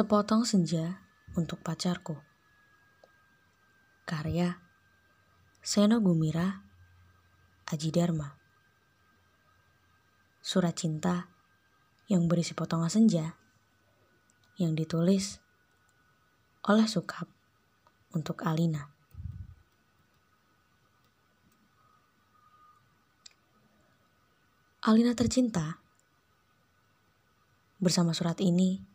Sepotong senja untuk pacarku. Karya Seno Gumira Aji Dharma. Surat cinta yang berisi potongan senja yang ditulis oleh Sukap untuk Alina. Alina tercinta, bersama surat ini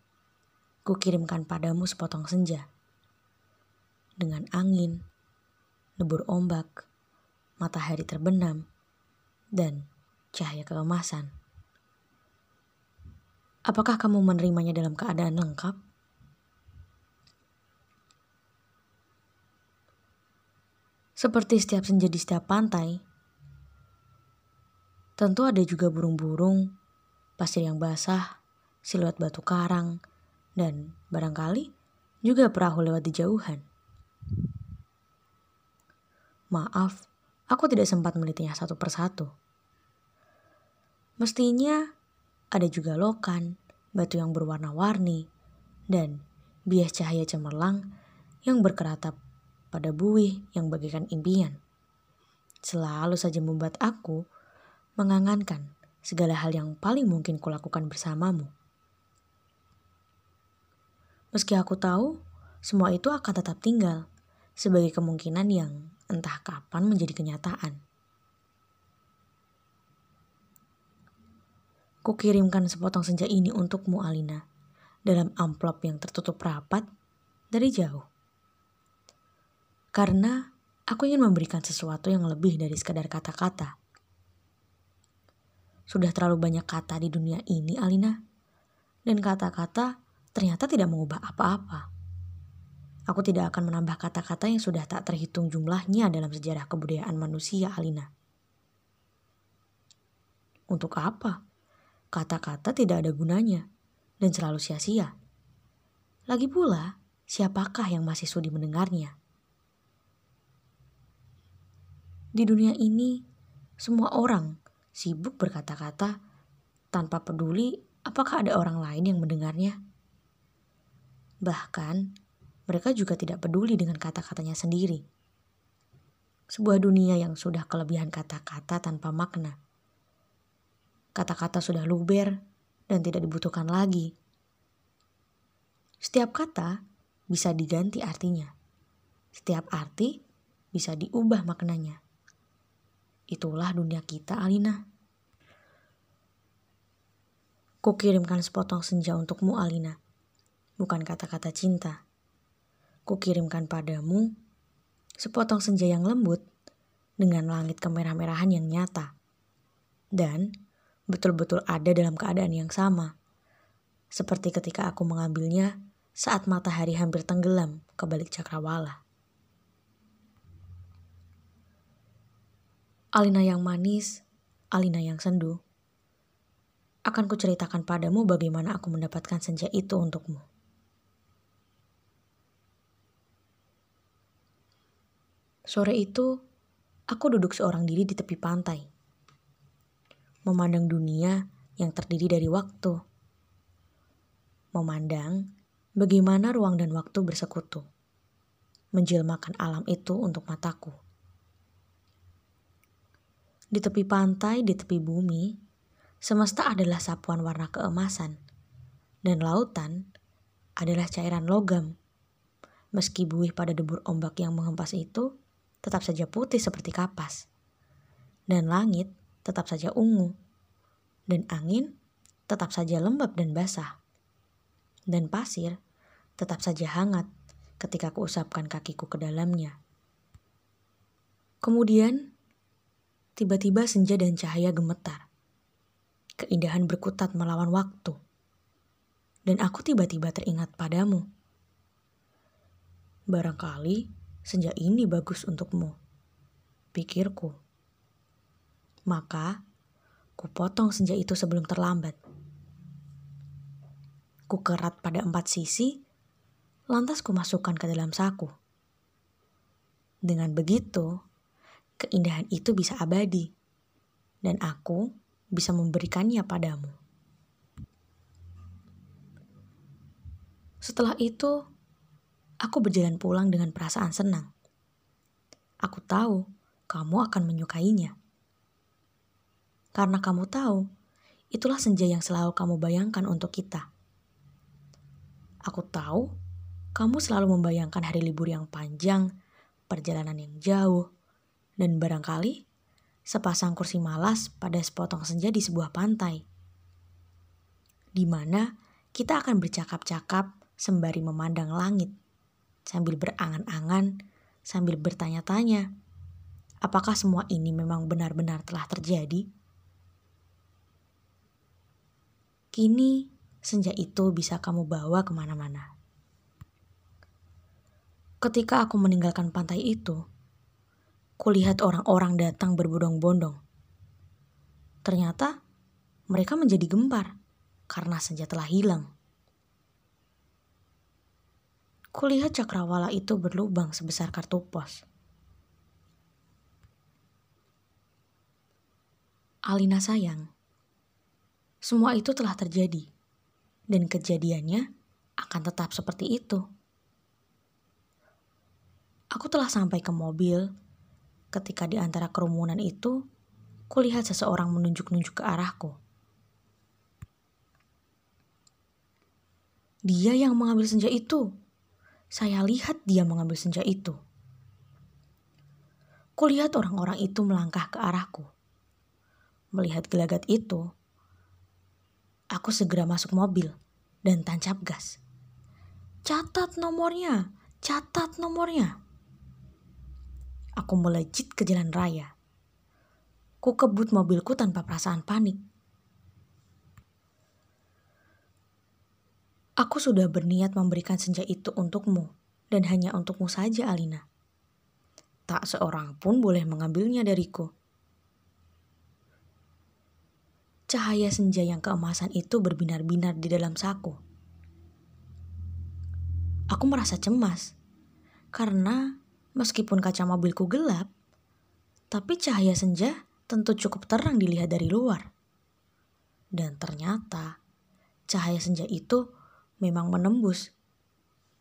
Kukirimkan padamu sepotong senja. Dengan angin, lebur ombak, matahari terbenam, dan cahaya keemasan. Apakah kamu menerimanya dalam keadaan lengkap? Seperti setiap senja di setiap pantai, tentu ada juga burung-burung, pasir yang basah, siluet batu karang, dan barangkali juga perahu lewat di jauhan. Maaf, aku tidak sempat melitinya satu persatu. Mestinya ada juga lokan, batu yang berwarna-warni, dan bias cahaya cemerlang yang berkeratap pada buih yang bagikan impian. Selalu saja membuat aku mengangankan segala hal yang paling mungkin kulakukan bersamamu. Meski aku tahu, semua itu akan tetap tinggal sebagai kemungkinan yang entah kapan menjadi kenyataan. Kukirimkan sepotong senja ini untukmu, Alina, dalam amplop yang tertutup rapat dari jauh. Karena aku ingin memberikan sesuatu yang lebih dari sekadar kata-kata. Sudah terlalu banyak kata di dunia ini, Alina. Dan kata-kata ternyata tidak mengubah apa-apa. Aku tidak akan menambah kata-kata yang sudah tak terhitung jumlahnya dalam sejarah kebudayaan manusia, Alina. Untuk apa? Kata-kata tidak ada gunanya dan selalu sia-sia. Lagi pula, siapakah yang masih sudi mendengarnya? Di dunia ini, semua orang sibuk berkata-kata tanpa peduli apakah ada orang lain yang mendengarnya. Bahkan, mereka juga tidak peduli dengan kata-katanya sendiri. Sebuah dunia yang sudah kelebihan kata-kata tanpa makna. Kata-kata sudah luber dan tidak dibutuhkan lagi. Setiap kata bisa diganti artinya. Setiap arti bisa diubah maknanya. Itulah dunia kita, Alina. Kukirimkan sepotong senja untukmu, Alina bukan kata-kata cinta. Kukirimkan padamu sepotong senja yang lembut dengan langit kemerah-merahan yang nyata. Dan betul-betul ada dalam keadaan yang sama. Seperti ketika aku mengambilnya saat matahari hampir tenggelam ke balik cakrawala. Alina yang manis, Alina yang sendu. Akan kuceritakan padamu bagaimana aku mendapatkan senja itu untukmu. Sore itu, aku duduk seorang diri di tepi pantai, memandang dunia yang terdiri dari waktu, memandang bagaimana ruang dan waktu bersekutu, menjelmakan alam itu untuk mataku. Di tepi pantai, di tepi bumi, semesta adalah sapuan warna keemasan, dan lautan adalah cairan logam. Meski buih pada debur ombak yang menghempas itu, tetap saja putih seperti kapas. Dan langit tetap saja ungu. Dan angin tetap saja lembab dan basah. Dan pasir tetap saja hangat ketika kuusapkan kakiku ke dalamnya. Kemudian, tiba-tiba senja dan cahaya gemetar. Keindahan berkutat melawan waktu. Dan aku tiba-tiba teringat padamu. Barangkali senja ini bagus untukmu. Pikirku. Maka, ku potong senja itu sebelum terlambat. Ku kerat pada empat sisi, lantas ku masukkan ke dalam saku. Dengan begitu, keindahan itu bisa abadi, dan aku bisa memberikannya padamu. Setelah itu, aku berjalan pulang dengan perasaan senang. Aku tahu kamu akan menyukainya. Karena kamu tahu, itulah senja yang selalu kamu bayangkan untuk kita. Aku tahu kamu selalu membayangkan hari libur yang panjang, perjalanan yang jauh, dan barangkali sepasang kursi malas pada sepotong senja di sebuah pantai. Di mana kita akan bercakap-cakap sembari memandang langit, sambil berangan-angan, sambil bertanya-tanya, apakah semua ini memang benar-benar telah terjadi? Kini, senja itu bisa kamu bawa ke mana-mana. Ketika aku meninggalkan pantai itu, kulihat orang-orang datang berbondong-bondong. Ternyata mereka menjadi gempar karena senja telah hilang. Kulihat cakrawala itu berlubang sebesar kartu pos. Alina sayang, semua itu telah terjadi, dan kejadiannya akan tetap seperti itu. Aku telah sampai ke mobil ketika di antara kerumunan itu, kulihat seseorang menunjuk-nunjuk ke arahku. Dia yang mengambil senja itu. Saya lihat dia mengambil senja itu. Kulihat orang-orang itu melangkah ke arahku. Melihat gelagat itu, aku segera masuk mobil dan tancap gas. Catat nomornya, catat nomornya. Aku melejit ke jalan raya. Ku kebut mobilku tanpa perasaan panik. Aku sudah berniat memberikan senja itu untukmu dan hanya untukmu saja, Alina. Tak seorang pun boleh mengambilnya dariku. Cahaya senja yang keemasan itu berbinar-binar di dalam saku. Aku merasa cemas karena Meskipun kaca mobilku gelap, tapi cahaya senja tentu cukup terang dilihat dari luar. Dan ternyata cahaya senja itu memang menembus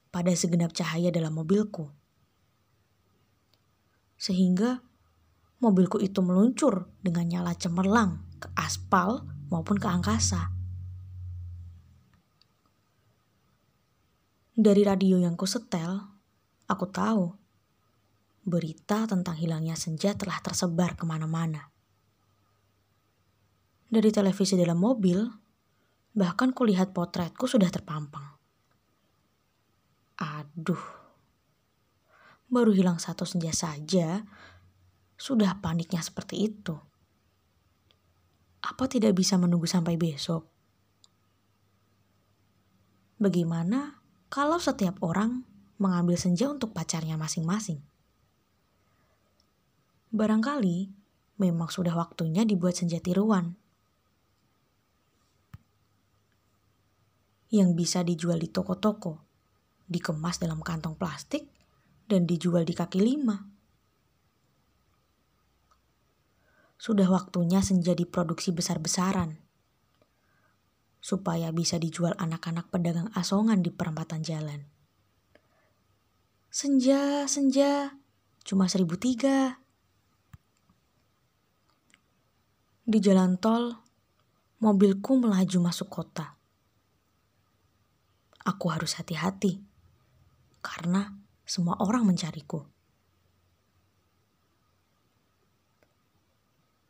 pada segenap cahaya dalam mobilku. Sehingga mobilku itu meluncur dengan nyala cemerlang ke aspal maupun ke angkasa. Dari radio yang kusetel, aku tahu berita tentang hilangnya senja telah tersebar ke mana-mana. Dari televisi dalam mobil, bahkan kulihat potretku sudah terpampang. Aduh, baru hilang satu senja saja, sudah paniknya seperti itu. Apa tidak bisa menunggu sampai besok? Bagaimana kalau setiap orang mengambil senja untuk pacarnya masing-masing? Barangkali memang sudah waktunya dibuat senja tiruan. Yang bisa dijual di toko-toko, dikemas dalam kantong plastik, dan dijual di kaki lima. Sudah waktunya senja diproduksi besar-besaran, supaya bisa dijual anak-anak pedagang asongan di perempatan jalan. Senja, senja, cuma seribu tiga. Di jalan tol, mobilku melaju masuk kota. Aku harus hati-hati karena semua orang mencariku.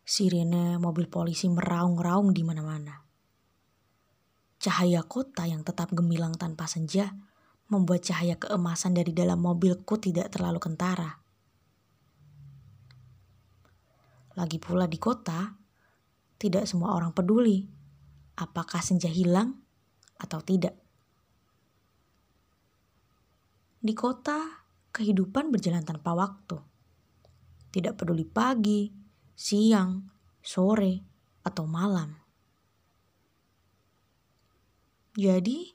Sirene mobil polisi meraung-raung di mana-mana. Cahaya kota yang tetap gemilang tanpa senja membuat cahaya keemasan dari dalam mobilku tidak terlalu kentara. Lagi pula di kota, tidak semua orang peduli apakah senja hilang atau tidak. Di kota, kehidupan berjalan tanpa waktu. Tidak peduli pagi, siang, sore, atau malam. Jadi,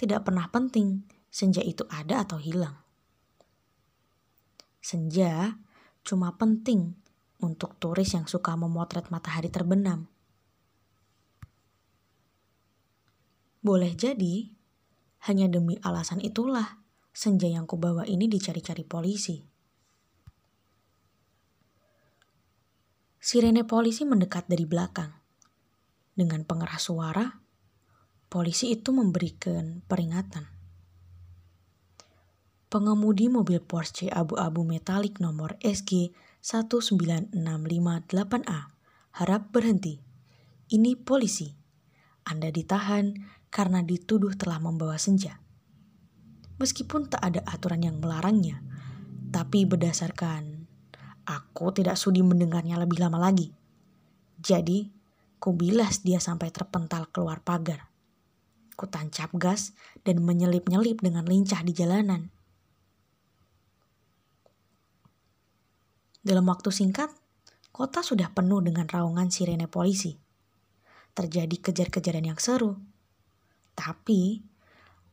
tidak pernah penting senja itu ada atau hilang. Senja cuma penting untuk turis yang suka memotret matahari terbenam. Boleh jadi Hanya demi alasan itulah, senja yang kubawa ini dicari-cari polisi. Sirene polisi mendekat dari belakang. Dengan pengeras suara, polisi itu memberikan peringatan. Pengemudi mobil Porsche abu-abu metalik nomor SG 19658A harap berhenti. Ini polisi. Anda ditahan karena dituduh telah membawa senja. Meskipun tak ada aturan yang melarangnya, tapi berdasarkan aku tidak sudi mendengarnya lebih lama lagi. Jadi, kubilas dia sampai terpental keluar pagar. Kutancap gas dan menyelip-nyelip dengan lincah di jalanan. Dalam waktu singkat, kota sudah penuh dengan raungan sirene polisi. Terjadi kejar-kejaran yang seru. Tapi,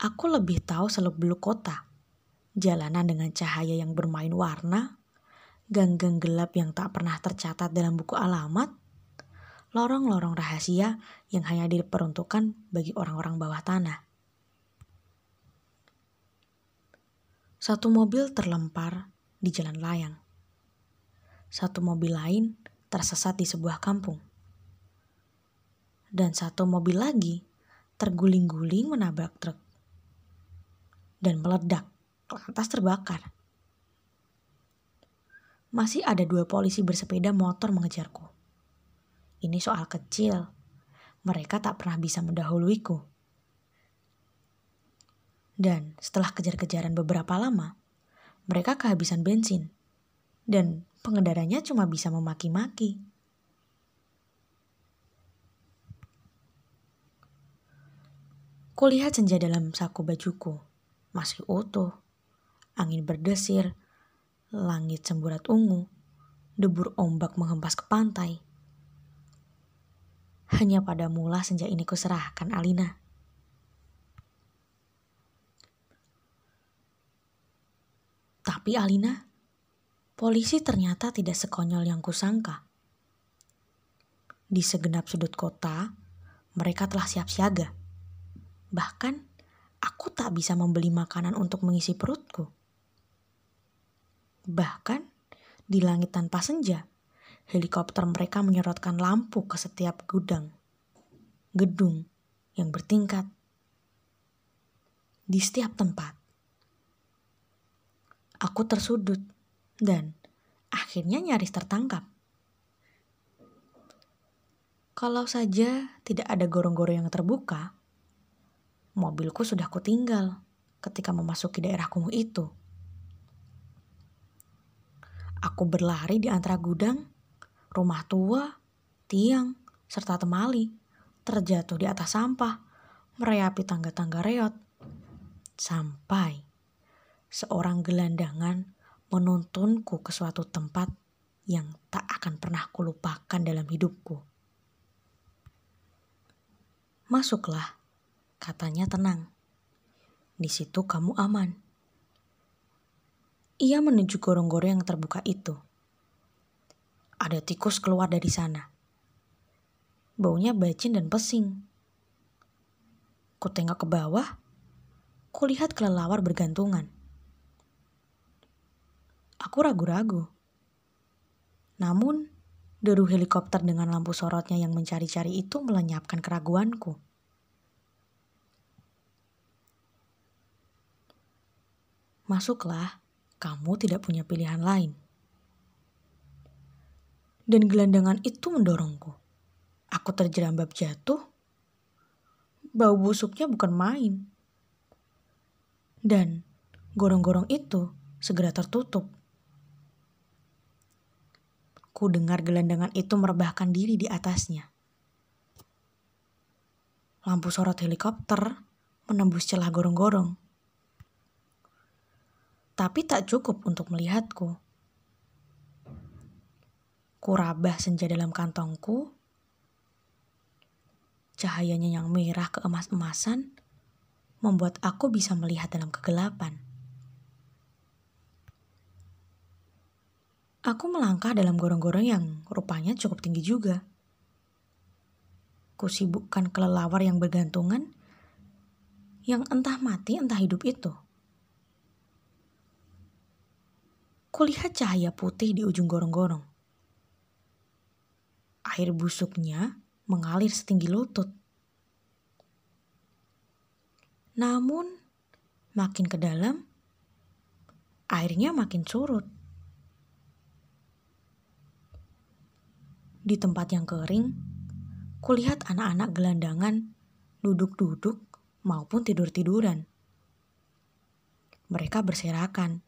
aku lebih tahu seluk-beluk kota. Jalanan dengan cahaya yang bermain warna, gang-gang gelap yang tak pernah tercatat dalam buku alamat, lorong-lorong rahasia yang hanya diperuntukkan bagi orang-orang bawah tanah. Satu mobil terlempar di jalan layang satu mobil lain tersesat di sebuah kampung. Dan satu mobil lagi terguling-guling menabrak truk dan meledak, lantas terbakar. Masih ada dua polisi bersepeda motor mengejarku. Ini soal kecil. Mereka tak pernah bisa mendahuluiku. Dan setelah kejar-kejaran beberapa lama, mereka kehabisan bensin dan pengendaranya cuma bisa memaki-maki. Kulihat senja dalam saku bajuku, masih utuh. Angin berdesir, langit semburat ungu, debur ombak menghempas ke pantai. Hanya pada mula senja ini kuserahkan Alina. Tapi Alina, Polisi ternyata tidak sekonyol yang kusangka. Di segenap sudut kota, mereka telah siap siaga. Bahkan, aku tak bisa membeli makanan untuk mengisi perutku. Bahkan, di langit tanpa senja, helikopter mereka menyorotkan lampu ke setiap gudang, gedung yang bertingkat di setiap tempat. Aku tersudut dan akhirnya nyaris tertangkap. Kalau saja tidak ada gorong-gorong yang terbuka, mobilku sudah kutinggal ketika memasuki daerah kumuh itu. Aku berlari di antara gudang, rumah tua, tiang, serta temali, terjatuh di atas sampah, merayapi tangga-tangga reot, sampai seorang gelandangan menuntunku ke suatu tempat yang tak akan pernah kulupakan dalam hidupku. Masuklah, katanya tenang. Di situ kamu aman. Ia menuju gorong-gorong yang terbuka itu. Ada tikus keluar dari sana. Baunya bacin dan pesing. Ku tengok ke bawah, kulihat kelelawar bergantungan. Aku ragu-ragu. Namun, deru helikopter dengan lampu sorotnya yang mencari-cari itu melenyapkan keraguanku. Masuklah, kamu tidak punya pilihan lain. Dan gelandangan itu mendorongku. Aku terjerambab jatuh. Bau busuknya bukan main. Dan gorong-gorong itu segera tertutup. Ku dengar gelandangan itu merebahkan diri di atasnya. Lampu sorot helikopter menembus celah gorong-gorong. Tapi tak cukup untuk melihatku. Kurabah senja dalam kantongku. Cahayanya yang merah keemas-emasan membuat aku bisa melihat dalam kegelapan. Aku melangkah dalam gorong-gorong yang rupanya cukup tinggi juga. Kusibukkan kelelawar yang bergantungan yang entah mati entah hidup itu. Kulihat cahaya putih di ujung gorong-gorong. Air busuknya mengalir setinggi lutut. Namun, makin ke dalam, airnya makin surut. Di tempat yang kering, kulihat anak-anak gelandangan duduk-duduk maupun tidur-tiduran. Mereka berserakan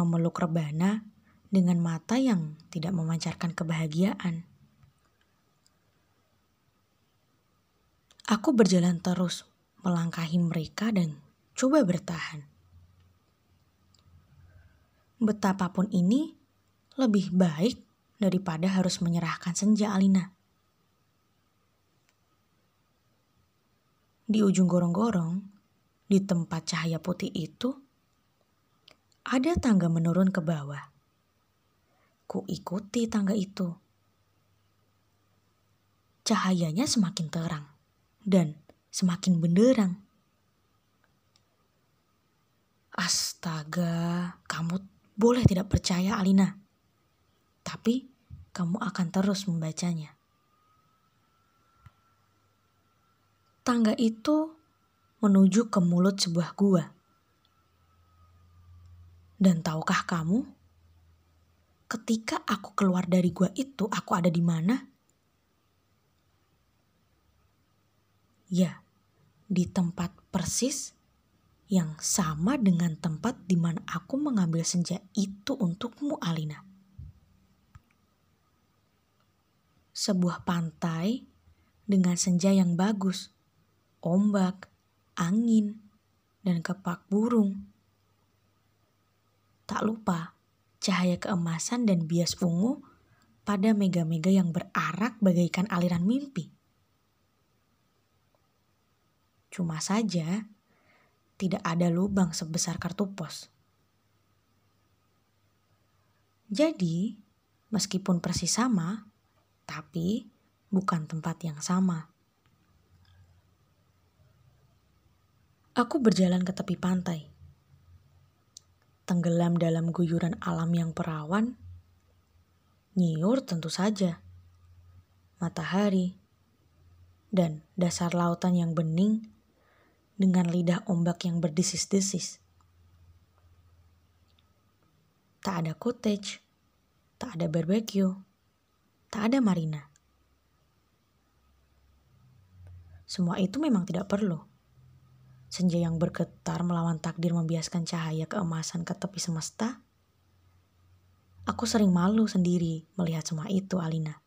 memeluk rebana dengan mata yang tidak memancarkan kebahagiaan. Aku berjalan terus melangkahi mereka dan coba bertahan. Betapapun ini lebih baik daripada harus menyerahkan senja Alina. Di ujung gorong-gorong, di tempat cahaya putih itu, ada tangga menurun ke bawah. Ku ikuti tangga itu. Cahayanya semakin terang dan semakin benderang. Astaga, kamu boleh tidak percaya Alina. Tapi kamu akan terus membacanya. Tangga itu menuju ke mulut sebuah gua. Dan tahukah kamu? Ketika aku keluar dari gua itu, aku ada di mana? Ya, di tempat persis yang sama dengan tempat di mana aku mengambil senja itu untukmu, Alina. Sebuah pantai dengan senja yang bagus, ombak, angin, dan kepak burung Tak lupa cahaya keemasan dan bias ungu pada mega-mega yang berarak bagaikan aliran mimpi. Cuma saja, tidak ada lubang sebesar kartu pos. Jadi, meskipun persis sama, tapi bukan tempat yang sama. Aku berjalan ke tepi pantai tenggelam dalam guyuran alam yang perawan, nyiur tentu saja, matahari, dan dasar lautan yang bening dengan lidah ombak yang berdesis-desis. Tak ada cottage, tak ada barbecue, tak ada marina. Semua itu memang tidak perlu. Senja yang bergetar melawan takdir membiaskan cahaya keemasan ke tepi semesta. Aku sering malu sendiri melihat semua itu, Alina.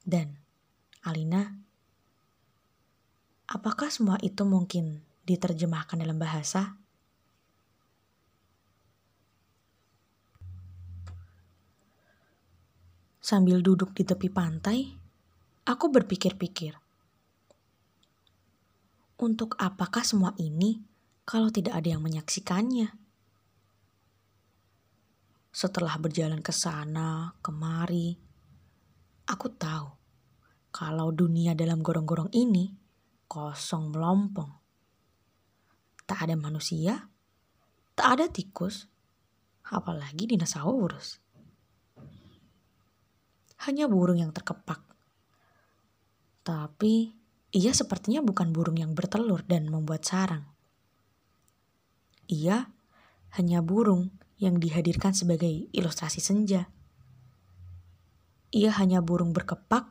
Dan, Alina, apakah semua itu mungkin diterjemahkan dalam bahasa? Sambil duduk di tepi pantai, aku berpikir-pikir. Untuk apakah semua ini kalau tidak ada yang menyaksikannya? Setelah berjalan ke sana, kemari, aku tahu kalau dunia dalam gorong-gorong ini kosong melompong. Tak ada manusia, tak ada tikus, apalagi dinosaurus. Hanya burung yang terkepak. Tapi ia sepertinya bukan burung yang bertelur dan membuat sarang. Ia hanya burung yang dihadirkan sebagai ilustrasi senja. Ia hanya burung berkepak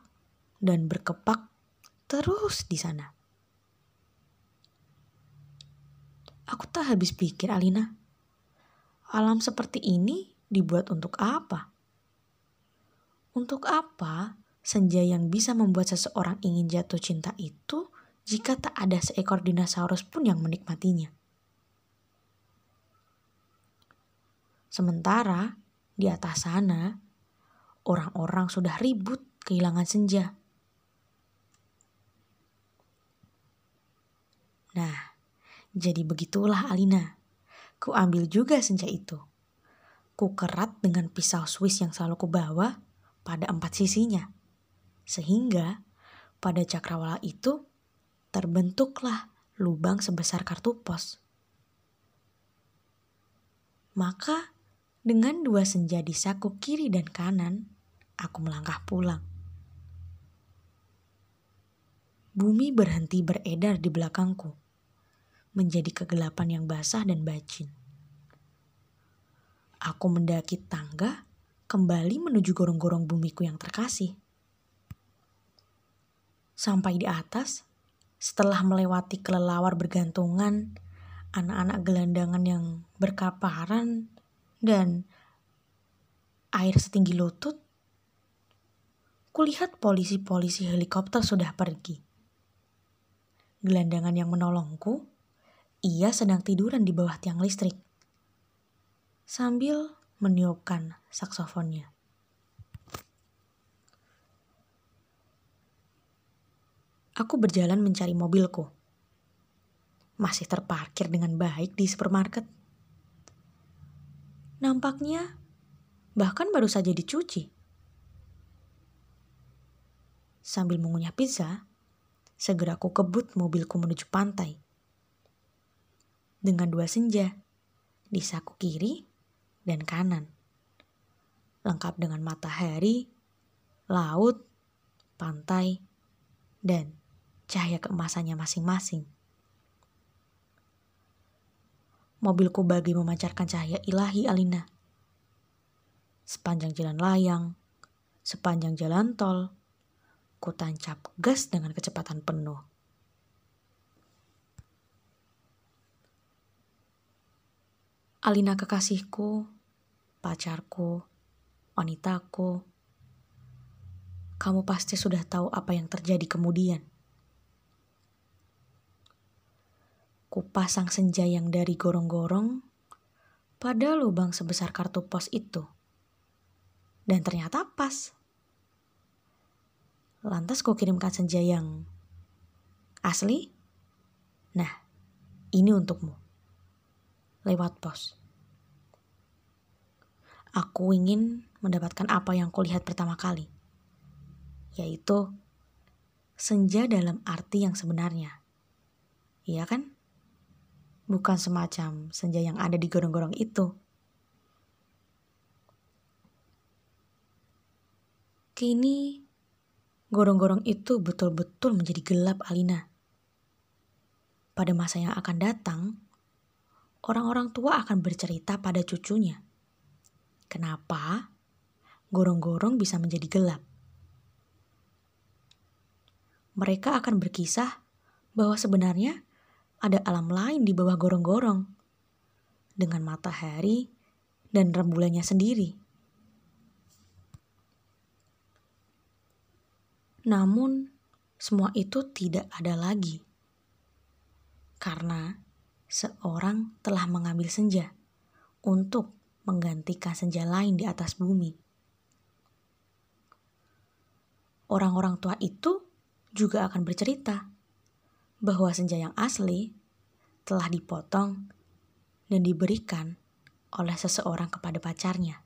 dan berkepak terus di sana. Aku tak habis pikir, Alina. Alam seperti ini dibuat untuk apa? Untuk apa senja yang bisa membuat seseorang ingin jatuh cinta itu jika tak ada seekor dinosaurus pun yang menikmatinya. Sementara di atas sana, orang-orang sudah ribut kehilangan senja. Nah, jadi begitulah Alina. Ku ambil juga senja itu. Ku kerat dengan pisau Swiss yang selalu ku bawa pada empat sisinya. Sehingga pada cakrawala itu terbentuklah lubang sebesar kartu pos. Maka dengan dua senja di saku kiri dan kanan, aku melangkah pulang. Bumi berhenti beredar di belakangku, menjadi kegelapan yang basah dan bacin. Aku mendaki tangga, kembali menuju gorong-gorong bumiku yang terkasih. Sampai di atas, setelah melewati kelelawar bergantungan, anak-anak gelandangan yang berkaparan, dan air setinggi lutut, kulihat polisi-polisi helikopter sudah pergi gelandangan yang menolongku, ia sedang tiduran di bawah tiang listrik. Sambil meniupkan saksofonnya. Aku berjalan mencari mobilku. Masih terparkir dengan baik di supermarket. Nampaknya bahkan baru saja dicuci. Sambil mengunyah pizza, segera aku kebut mobilku menuju pantai. Dengan dua senja, di saku kiri dan kanan. Lengkap dengan matahari, laut, pantai, dan cahaya keemasannya masing-masing. Mobilku bagi memancarkan cahaya ilahi Alina. Sepanjang jalan layang, sepanjang jalan tol, Ku tancap gas dengan kecepatan penuh. Alina kekasihku, pacarku, wanitaku, kamu pasti sudah tahu apa yang terjadi kemudian. Ku pasang senja yang dari gorong-gorong pada lubang sebesar kartu pos itu. Dan ternyata pas. Lantas kau kirimkan senja yang asli? Nah, ini untukmu. Lewat pos. Aku ingin mendapatkan apa yang kulihat pertama kali. Yaitu senja dalam arti yang sebenarnya. Iya kan? Bukan semacam senja yang ada di gorong-gorong itu. Kini Gorong-gorong itu betul-betul menjadi gelap Alina. Pada masa yang akan datang, orang-orang tua akan bercerita pada cucunya. Kenapa gorong-gorong bisa menjadi gelap? Mereka akan berkisah bahwa sebenarnya ada alam lain di bawah gorong-gorong dengan matahari dan rembulannya sendiri. Namun, semua itu tidak ada lagi. Karena seorang telah mengambil senja untuk menggantikan senja lain di atas bumi. Orang-orang tua itu juga akan bercerita bahwa senja yang asli telah dipotong dan diberikan oleh seseorang kepada pacarnya.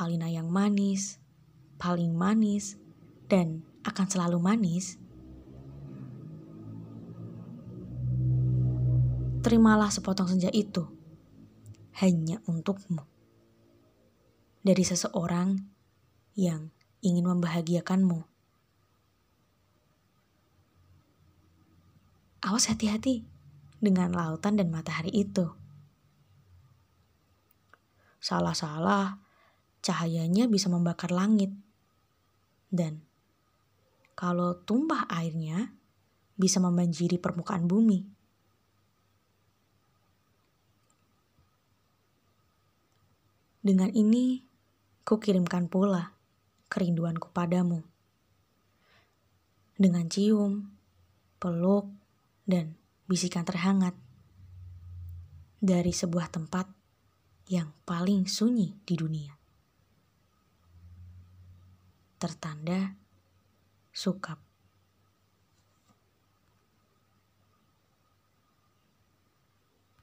Alina yang manis, paling manis dan akan selalu manis, terimalah sepotong senja itu hanya untukmu. Dari seseorang yang ingin membahagiakanmu. Awas hati-hati dengan lautan dan matahari itu. Salah-salah, cahayanya bisa membakar langit dan kalau tumpah airnya bisa membanjiri permukaan bumi. Dengan ini, ku kirimkan pula kerinduanku padamu. Dengan cium, peluk, dan bisikan terhangat dari sebuah tempat yang paling sunyi di dunia tertanda sukap.